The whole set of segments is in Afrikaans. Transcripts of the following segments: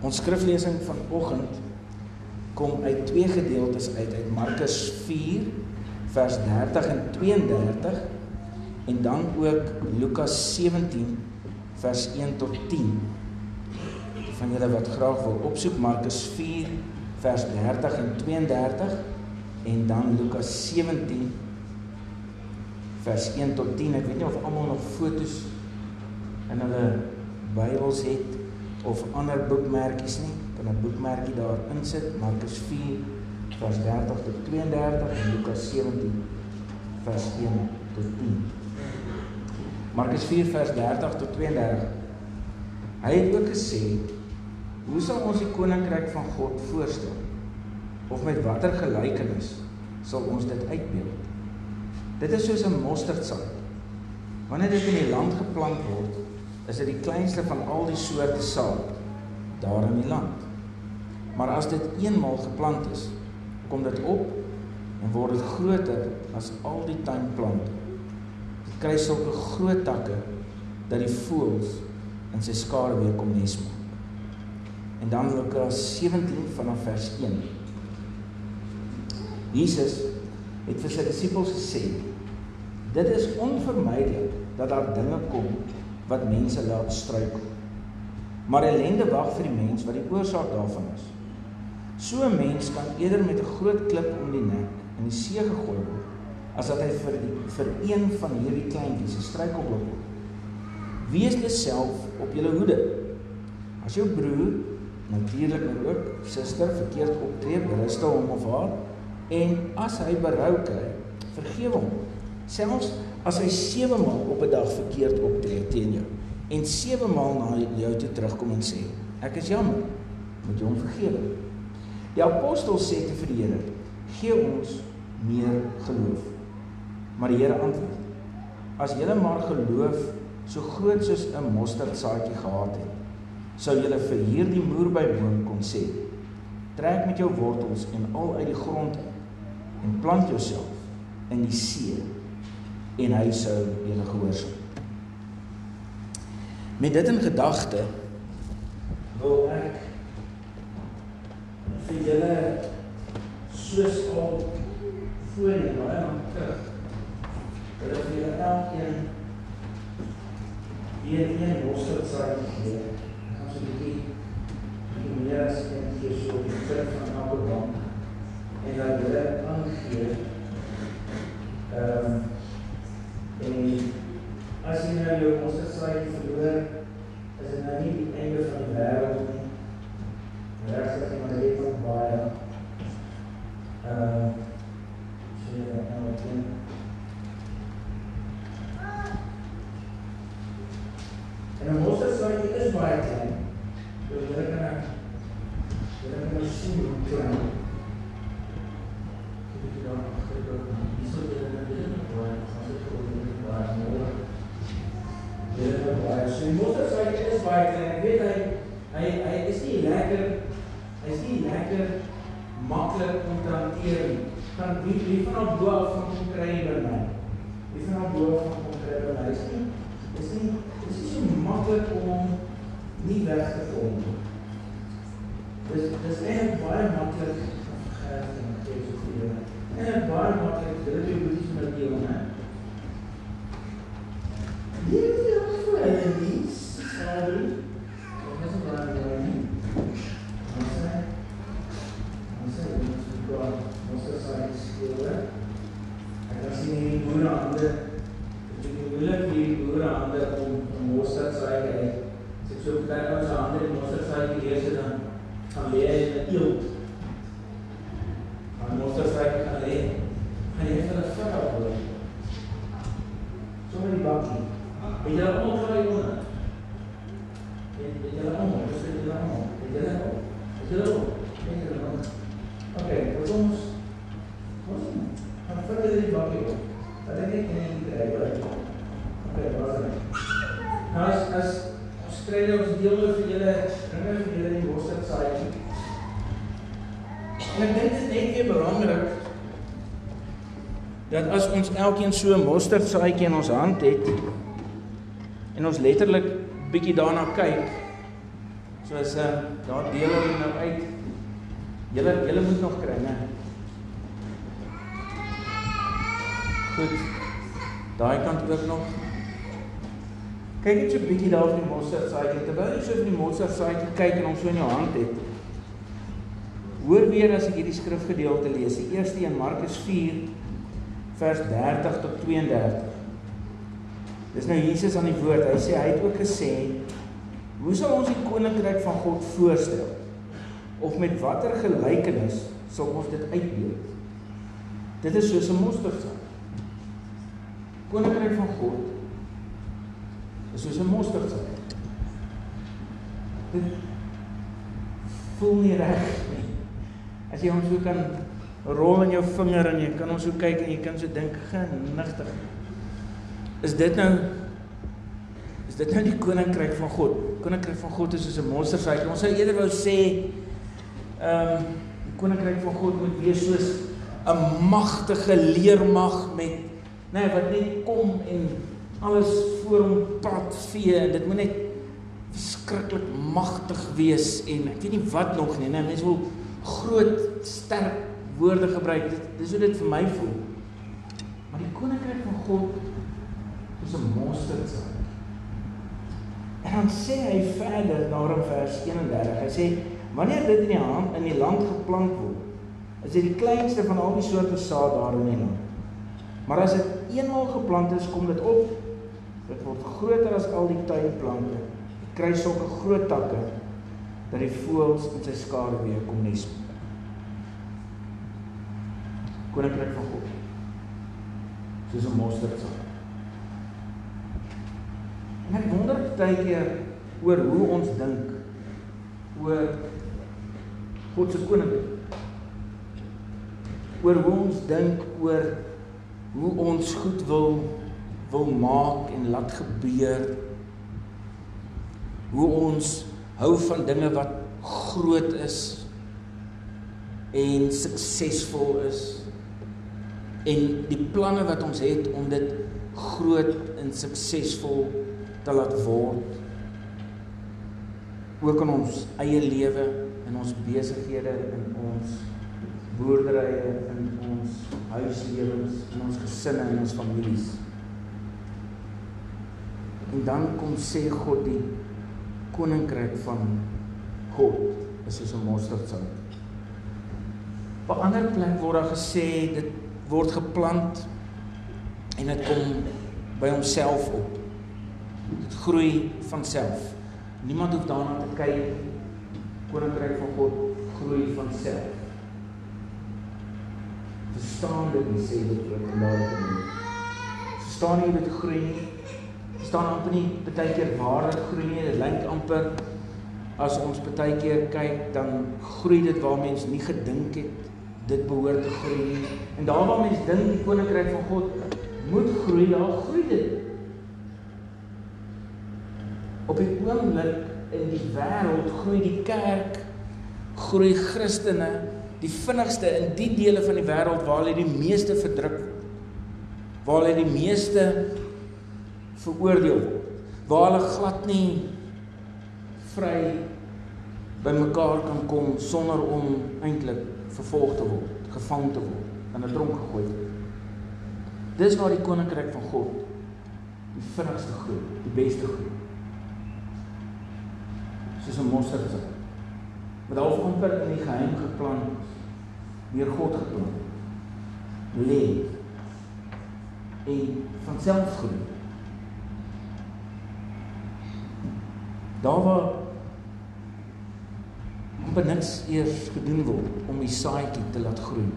Ons skriflesing vanoggend kom uit twee gedeeltes uit uit Markus 4 vers 30 en 32 en dan ook Lukas 17 vers 1 tot 10. Van julle wat graag wil opsoek Markus 4 vers 30 en 32 en dan Lukas 17 vers 1 tot 10. Ek weet nie of almal nog fotos in hulle Bybels het of ander boekmerkies nie, kan 'n boekmerkie daar insit, Markus 4 vers 30 tot 32 en Lukas 17 vers 1 tot 10. Markus 4 vers 30 tot 32. Hy het ook gesê: "Hoe sal ons die koninkryk van God voorstel? Of met watter gelykenis sal ons dit uitbeeld? Dit is soos 'n mosterdsaad. Wanneer dit in die land geplant word, is dit die kleinste van al die soorte saad daar in die land. Maar as dit eenmaal geplant is, kom dit op en word dit groter as al die tuinplante. Dit kry sulke groot takke dat die voëls in sy skare weer kom nes maak. En dan Lukas 17 vanaf vers 1. Jesus het vir sy disippels gesê: Dit is onvermydelik dat daar dinge kom wat mense laat struikel. Maar ellende wag vir die mens wat die oorsaak daarvan is. So 'n mens kan eerder met 'n groot klip om die nek in die see gegooi word as dat hy vir die, vir een van hierdie kleintjies 'n struikelblok word. Wees dus self op jou hoede. As jou broer natuurlik nou ook suster verkeerd optree, berustel hom of haar en as hy berou kry, vergewe hom. Selfs as hy 7 maal op 'n dag verkeerd optree teen jou en 7 maal na jou toe terugkom en sê ek is jammer moet jy hom vergewe. Die apostel sê te vir die Here gee ons meer geloof. Maar die Here antwoord as julle maar geloof so groot soos 'n mosterdsaadjie gehad het sou julle vir hierdie moerbeiboom kon sê trek met jou wortels en al uit die grond en plant jouself in die see en hy sou julle gehoorsaam. Met dit in gedagte wil ek vir julle soos al voorheen baie lank terug dat julle elkeen weer een mosterd sal gee. Ek gaan so 'n bietjie die as een keer so die trek van bank en dat julle aangee ehm um, jou mosterdsaadjie verloor, is dit nou nie die einde van die wêreld nie. Regtig jy maar net van baie. Ehm uh, sien jy nou wat doen? En 'n mosterdsaadjie is baie klein. So jy kan jy kan nou sien hoe klein. Baie klein. Ek weet hy hy hy is nie lekker hy is nie lekker maklik om te hanteer nie. Kan wie wie van op bo af van kom kry by my? Wie van op bo af van kom kry by my? Is nie is nie so maklik om nie weg te kom nie. Dis dis net baie maklik gehad en gee so veel. En baie maklik dit jy moet iets met jou hè. Nee, jy het so en dis sorry. Wat is dit dan nou nie? Ons sê ons sê ons moet gou ons sê skielik. Ek het sien die boere hande dit is moeilik vir die boere hande om om mosterd saai te hê. As ek so kyk op sy hande die mosterd saai die eerste dan gaan lê hy in 'n eelt. Maar mosterd saai kan lê. Hy het hulle vrou hoor. Sommer die bakkie. Het jy al ontvry onder? Het het jy al onder? Dis het jy al onder. Het jy al? Het jy al? Het jy al? Okay, wat ons ons gaan verder die bakkie op. Dat ek net nie kry hoor. Okay, wat is dit? Nou as as nou ons deel oor vir julle bringe vir julle die mosterd saadjie. En ek dink dit is net weer belangrik dat as ons elkeen so 'n mosterdsaadjie in ons hand het en ons letterlik bietjie daarna kyk, Soos ehm uh, daar deel hulle nou uit. Julle julle moet nog kry, né? Goed. Daai kant ook nog. Kyk net so 'n bietjie daar op die mosterdsaadjie. Terwyl jy so op die mosterdsaadjie kyk en hom so in jou hand het. Hoor weer as ek hierdie skrifgedeelte lees. Die eerste een Markus 4 vers 30 tot 32. Dis nou Jesus aan die woord. Hy sê hy het ook gesê Hoe sal ons die koninkryk van God voorstel? Of met watter gelykenis sal ons dit uitbeeld? Dit is soos 'n mosterdsaad. Koninkryk van God is soos 'n mosterdsaad. Dit voel nie reg nie. As jy hom so kan rol in jou vinger en jy kan hom so kyk en jy kan so dink genigtig. Is dit nou is dit nou die koninkryk van God? Koninkryk van God is soos 'n monsterryk. Ons sou eerder wou sê ehm um, koninkryk van God moet wees soos 'n magtige leermag met nee wat net kom en alles voor hom pad vee en dit moet net verskriklik magtig wees en ek weet nie wat nog nie. Nee, mense wil groot sterk woorde gebruik. Dis hoe dit vir my voel. Maar die koninkryk van God is 'n monsterryk. En dan sê hy verder daar in vers 31. Hy sê wanneer dit in die hand in die land geplant word, is dit die kleinste van al die soorte saad daar in die land. Maar as dit eenmaal geplant is, kom dit op. Dit word groter as al die tuinplante. Dit kry sulke groot takke dat die voëls in sy skaduwee kom nes. Koninkryk van God. Soos 'n mosterdsaad. En ek wonder baie keer oor hoe ons dink oor God se koninkryk. Oor hoe ons dink oor hoe ons goed wil wil maak en laat gebeur. Hoe ons hou van dinge wat groot is en suksesvol is en die planne wat ons het om dit groot en suksesvol te laat word. Ook in ons eie lewe in ons besighede in ons boerderye in ons huislewens in ons gesinne en ons families. En dan kom sê God die koninkryk van God. Is soos 'n mosterdsaad op 'n ander plek word daar gesê dit word geplant en dit kom by homself op Dit groei van self. Niemand hoef daarna te kyk. Koninkryk van God groei van self. Verstaan dit nie sê dit ook in daardie ding. Verstaan jy dit groei nie? Verstaan amper nie baie keer waar dit groei nie. Dit lyk amper as ons baie keer kyk dan groei dit waar mense nie gedink het dit behoort te groei nie. En daar waar mense dink die koninkryk van God moet groei, daar groei dit op die oomblik in die wêreld groei die kerk groei Christene die vinnigste in die dele van die wêreld waar hulle die meeste verdruk word. Waar hulle die meeste veroordeel word. Waar hulle glad nie vry by mekaar kan kom sonder om eintlik vervolg te word gevang te word in 'n tronk gegooi dis waar die koninkryk van God die vinnigste groei die beste groei soos 'n mosterdsaad. Wat half amper in die geheim geplant deur God geplant. Lê en van self groei. Daar waar amper niks eers gedoen word om die saadjie te laat groei.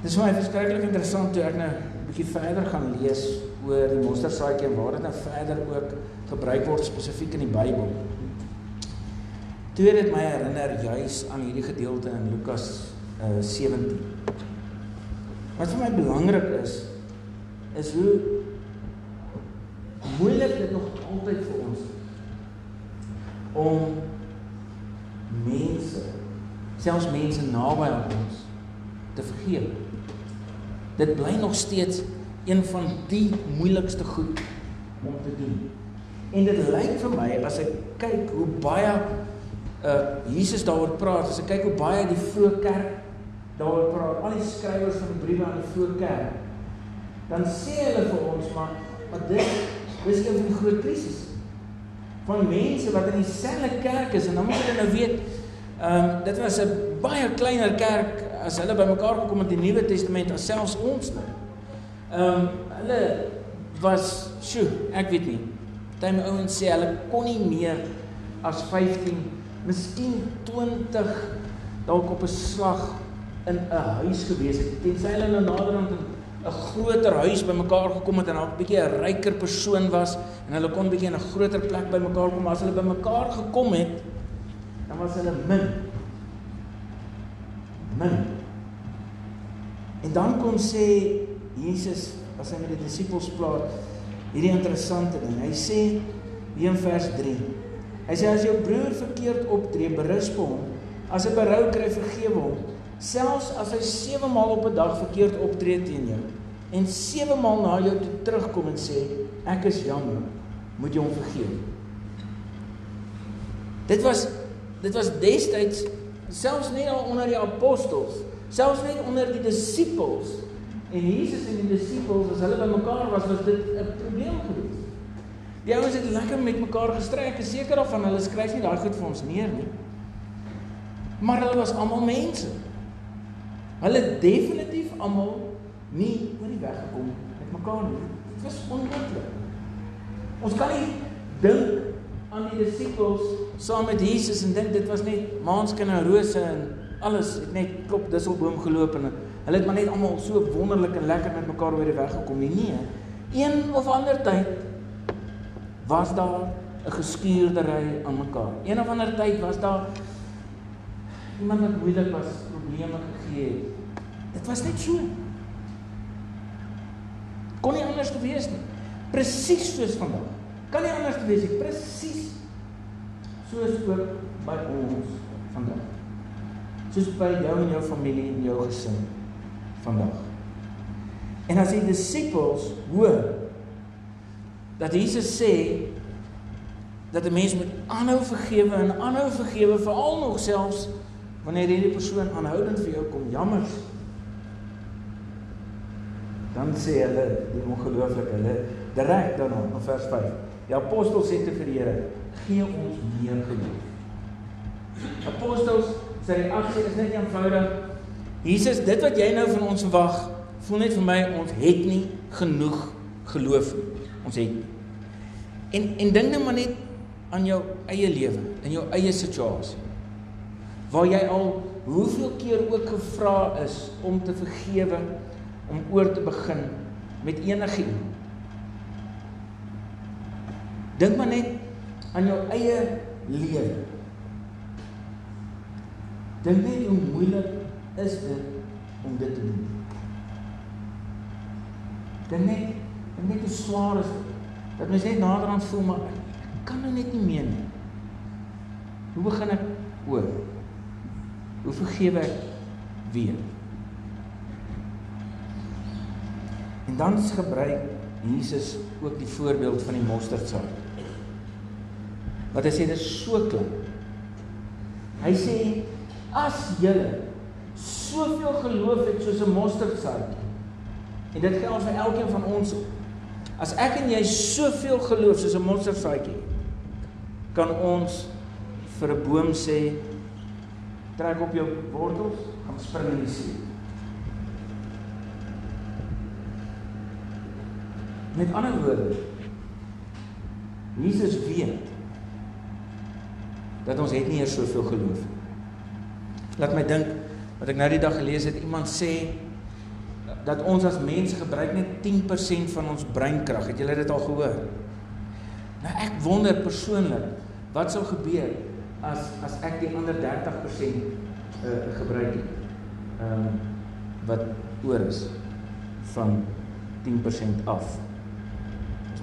Dit is baie verskriklik interessant toe ek nou 'n bietjie verder gaan lees oor die mosterdsaadjie en waar dit nou verder ook gebruik word spesifiek in die Bybel. Toe dit my herinner juis aan hierdie gedeelte in Lukas uh, 17. Wat vir my belangrik is is hoe moeilik dit nog altyd vir ons om mense selfs mense naby aan ons te vergeet. Dit bly nog steeds een van die moeilikste goed om te doen En dit lyk vir my as ek kyk hoe baie uh Jesus daaroor praat, as ek kyk hoe baie die vroeë kerk daaroor praat, al die skrywers van die briewe aan die vroeë kerk, dan sê hulle vir ons maar maar dit dis 'n groot krisis van mense wat in dieselfde kerk is en dan moet jy nou weet, ehm um, dit was 'n baie kleiner kerk as hulle bymekaar gekom het in die Nuwe Testament as selfs ons nou. Ehm um, hulle was, sjoe, ek weet nie. Party my ouens sê hulle kon nie meer as 15, miskien 20 dalk op 'n slag in 'n huis gewees het. Tensy hulle nou naderhand 'n groter huis bymekaar gekom het en 'n bietjie 'n ryker persoon was en hulle kon bietjie in 'n groter plek bymekaar kom, as hulle bymekaar gekom het, dan was hulle min. Min. En dan kom sê Jesus as hy met die disippels praat, hierdie interessante ding. Hy sê in vers 3. Hy sê as jou broer verkeerd optree, berisp hom. As hy berou kry, vergewe hom selfs as hy 7 maal op 'n dag verkeerd optree teen jou en 7 maal na jou toe terugkom en sê ek is jammer, moet jy hom vergewe. Dit was dit was destyds selfs nie onder die apostels, selfs nie onder die disippels en Jesus en die disippels as hulle bymekaar was, was dit 'n probleem geweest. Die ouens het lekker met mekaar gestry, ek is seker daarvan hulle skryf nie daai goed vir ons neer nie. Maar hulle was almal mense. Hulle definitief almal nie oor die weg gekom met mekaar nie. Dit was onmoontlik. Ons kan nie dink aan die disippels saam met Jesus en dink dit was net maanskinne rose en alles het net klop disselboom geloop en hulle het maar net almal so wonderlik en lekker met mekaar oor die weg gekom nie. Nee. Een of ander tyd was daar 'n geskuurdery aan mekaar. Een of ander tyd was daar iemand wat moeilik was, probleme gegee het. Dit was net so. Kon nie anders gewees nie. Presies soos vandag. Kan nie anders gewees nie. Presies soos ook by ons vandag. Soos by jou en jou familie en jou gesin vandag. En as die disippels hoor dat Jesus sê dat 'n mens moet aanhou vergewe en aanhou vergewe veral nog selfs wanneer hierdie persoon aanhoudend vir jou kom jammers dan sê hulle die ongelooflike hulle direk dan in vers 5 die apostels sê te vir die Here gee ons meer geloof apostels sê die aksie is net eenvoudig Jesus dit wat jy nou van ons verwag voel net vir my ons het nie genoeg geloof nie ons het nie en en dink net maar net aan jou eie lewe in jou eie situasie waar jy al hoeveel keer ook gevra is om te vergewe om oor te begin met enige iemand. Dink maar net aan jou eie lewe. Dink net hoe moeilik is dit om dit te doen. Dink net, dink net swaar is dit. Dat mens net naderhand voel maar ek kan nou net nie meer nie. Hoe begin ek oor? Hoe vergewe ek weer? En dan gebruik Jesus ook die voorbeeld van die mosterdsaad. Wat hy sê dit is so klein. Hy sê as julle soveel geloof het soos 'n mosterdsaad. En dit geld vir elkeen van ons. As ek en jy soveel geloof soos 'n mosterdsaadjie kan ons vir 'n boom sê trek op jou wortels, gaan spring in die see. Met ander woorde, Jesus weet dat ons het nie eers soveel geloof nie. Laat my dink wat ek nou die dag gelees het, iemand sê dat ons as mense gebruik net 10% van ons breinkrag. Het julle dit al gehoor? Nou ek wonder persoonlik, wat sou gebeur as as ek die ander 30% uh gebruik het? Ehm um, wat oor is van 10% af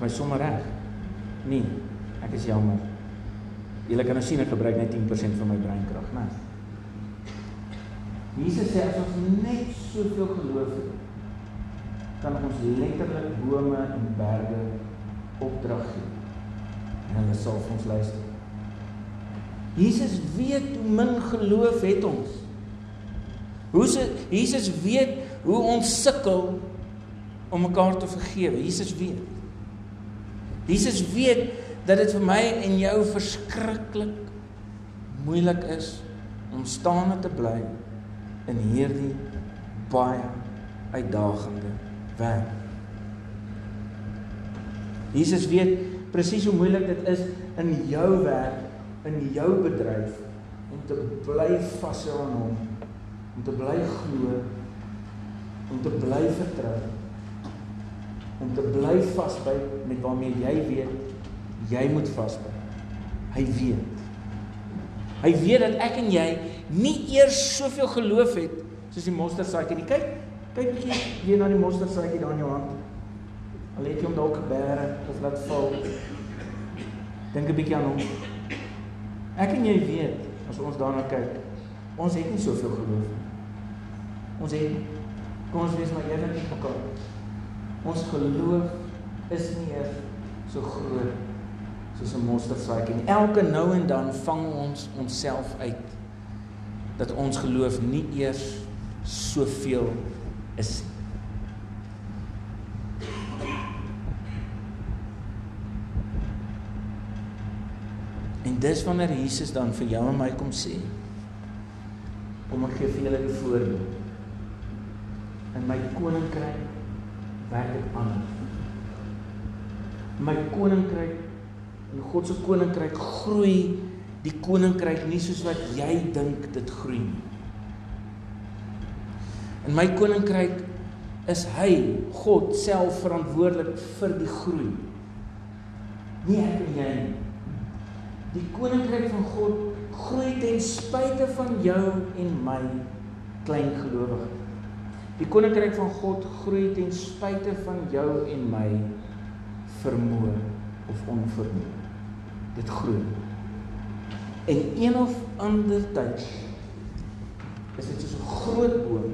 my sommer reg. Nee, ek is jammer. Julle kan nou sien ek gebruik net 10% van my breinkrag, né? Jesus sê as ons net soveel geloof het, kan ons letterlik bome en berge opdrag gee. En hulle sal vir ons luister. Jesus weet hoe min geloof het ons. Hoe se Jesus weet hoe ons sukkel om mekaar te vergewe. Jesus weet. Jesus weet dat dit vir my en jou verskriklik moeilik is om staande te bly in hierdie baie uitdagende werk. Jesus weet presies hoe moeilik dit is in jou werk, in jou bedryf om te bly vashou aan hom, om te bly glo, om te bly vertrou, om te bly vasbyt met waarmee jy weet jy moet vasbyt. Hy weet. Hy weet dat ek en jy nie eers soveel geloof het soos die mosterdsaadjie nie. Kyk, kyk bietjie hier na die mosterdsaadjie daar in jou hand. Al het jy hom dalk gebêre of laat val. Dink 'n bietjie aan hom. Ek en jy weet as ons daarna kyk, ons het nie soveel geloof nie. Ons het kom ons wees maar eerlik met mekaar. Ons geloof is nie eers so groot soos 'n mosterdsaadjie nie. Elke nou en dan vang ons onsself uit dat ons geloof nie eers soveel is nie. En dis wanneer Jesus dan vir jou en my kom sê om ek gee vir julle die voorbeeld. In my koninkryk werk dit anders. My koninkryk en God se koninkryk groei die koninkryk nie soos wat jy dink dit groei nie. In my koninkryk is hy God self verantwoordelik vir die groei. Nie ek en jy nie. Die koninkryk van God groei ten spyte van jou en my klein gelowige. Die koninkryk van God groei ten spyte van jou en my vermoë of onvermoë. Dit groei. En een of ander tyd is dit soos 'n groot boom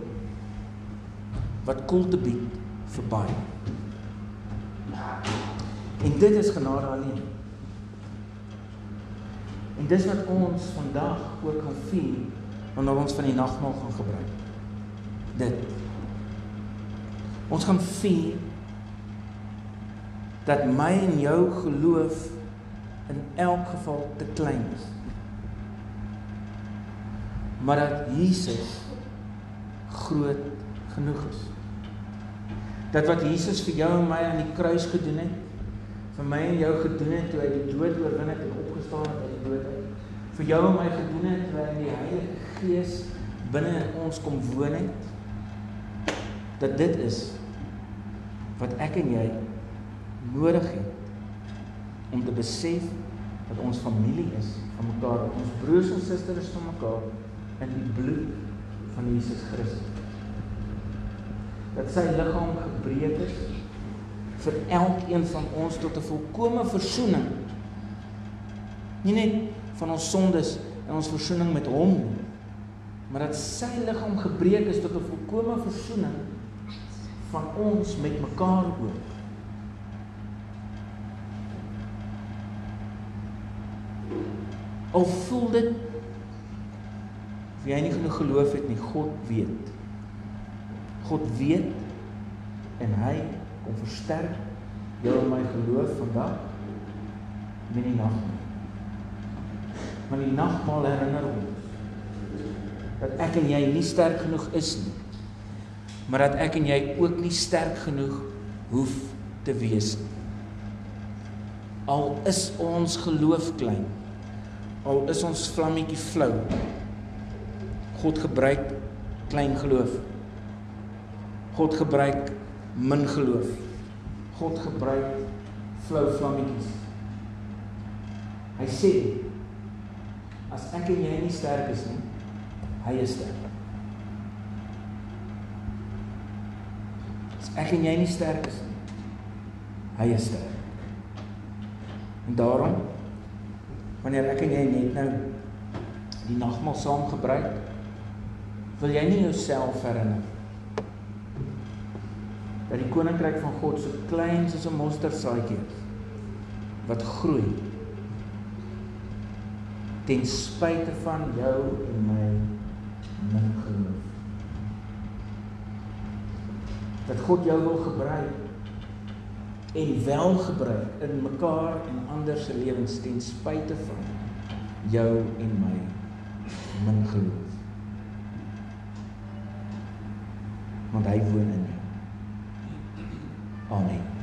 wat koel te bied verby. En dit is genade alleen. En dis wat ons vandag ook gaan vier wanneer ons van die nagmaal gaan gebruik. Dit. Ons gaan vier dat my en jou geloof in elk geval te klein is. Maar dat Jesus groot genoeg is. Dat wat Jesus vir jou en my aan die kruis gedoen het, vir my en jou gedoen het toe hy die dood oorwin het en opgestaan het uit die dood uit. Vir jou en my gedoen het terwyl die Heilige Gees binne in ons kom woon het. Dat dit is wat ek en jy nodig het om te besef dat ons familie is van mekaar, ons broers en susters is van mekaar in die bloed van Jesus Christus. Dat sy liggaam gebreek is vir elkeen van ons tot 'n volkomme verzoening. Nie net van ons sondes en ons verzoening met hom, maar dat sy liggaam gebreek is tot 'n volkomme verzoening van ons met mekaar ook. Al voel dit of jy nie genoeg geloof het nie, God weet. God weet en hy kom versterk jou en my geloof vandag met die nagmaal. Want die nagmaal herinner ons dat ek en jy nie sterk genoeg is nie. Maar dat ek en jy ook nie sterk genoeg hoef te wees nie. Al is ons geloof klein. Al is ons vlammetjie flou. God gebruik klein geloof. God gebruik min geloof. God gebruik flou vlammetjies. Hy sê as ek en jy nie sterk is nie, hy is sterk. As ek en jy nie sterk is nie, hy is sterk. En daarom wanneer ek en jy net nou die nagmaal saam gebruik, wil jy nie jouself herinner dat die koninkryk van God so klein soos 'n mosterdsaadjie is wat groei ten spyte van jou en my min geloof. Dat God jou wil gebruik en wel gebruik in mekaar en ander se lewens ten spyte van jou en my min geloof. Want hy woon in jou. Amen.